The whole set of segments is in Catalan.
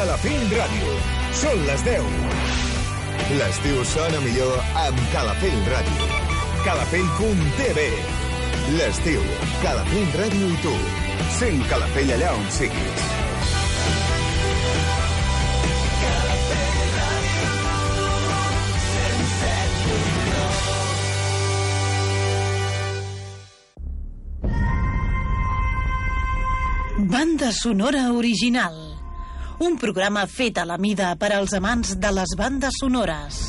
Calafell Ràdio. Són les 10. L'estiu sona millor amb Calafell Ràdio. Calafell.tv L'estiu, Calafell Ràdio i tu. Sent Calafell allà on siguis. Banda sonora original. Un programa fet a la mida per als amants de les bandes sonores.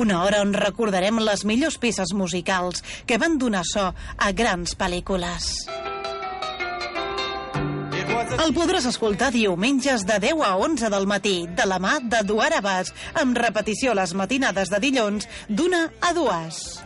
Una hora on recordarem les millors peces musicals que van donar so a grans pel·lícules. El podràs escoltar diumenges de 10 a 11 del matí, de la mà de Duar amb repetició les matinades de dilluns d'una a dues.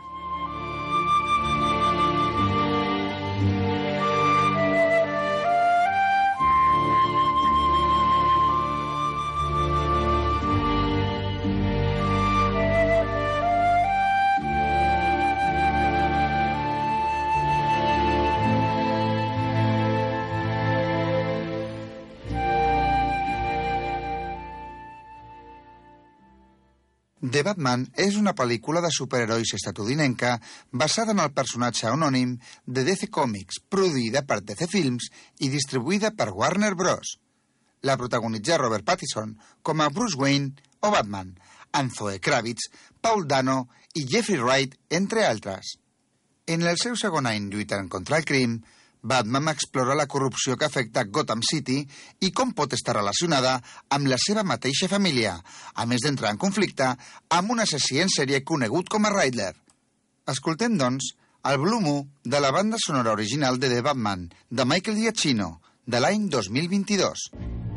The Batman és una pel·lícula de superherois estatudinenca basada en el personatge anònim de DC Comics, produïda per DC Films i distribuïda per Warner Bros. La protagonitza Robert Pattinson com a Bruce Wayne o Batman, amb Zoe Kravitz, Paul Dano i Jeffrey Wright, entre altres. En el seu segon any lluitant contra el crim, Batman explora la corrupció que afecta Gotham City i com pot estar relacionada amb la seva mateixa família, a més d'entrar en conflicte amb un assassí en sèrie conegut com a Riddler. Escoltem, doncs, el Blue Moo de la banda sonora original de The Batman, de Michael Giacchino, de l'any 2022.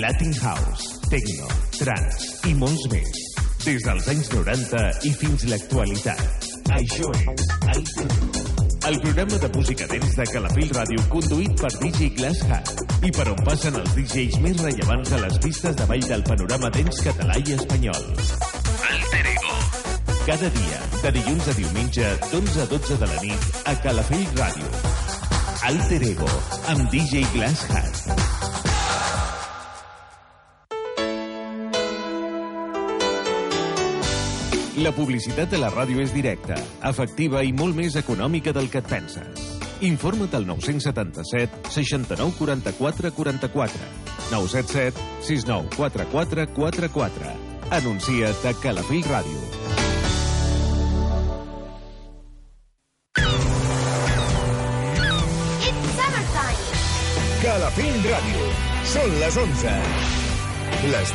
Latin House, Techno, Trance i molts més. Des dels anys 90 i fins l'actualitat. Això és Techno. El programa de música dents de Calafell Ràdio conduït per DJ Glass Hat i per on passen els DJs més rellevants a les pistes de ball del panorama dents català i espanyol. Alter Ego. Cada dia, de dilluns a diumenge, d'11 a 12 de la nit, a Calafell Ràdio. Alter Ego, amb DJ Glass Hat. La publicitat de la ràdio és directa, efectiva i molt més econòmica del que et penses. Informa't al 977 69 44 44 977 69 44 44 Anuncia't a Calafell Ràdio. Calafell Ràdio. Són les 11. Les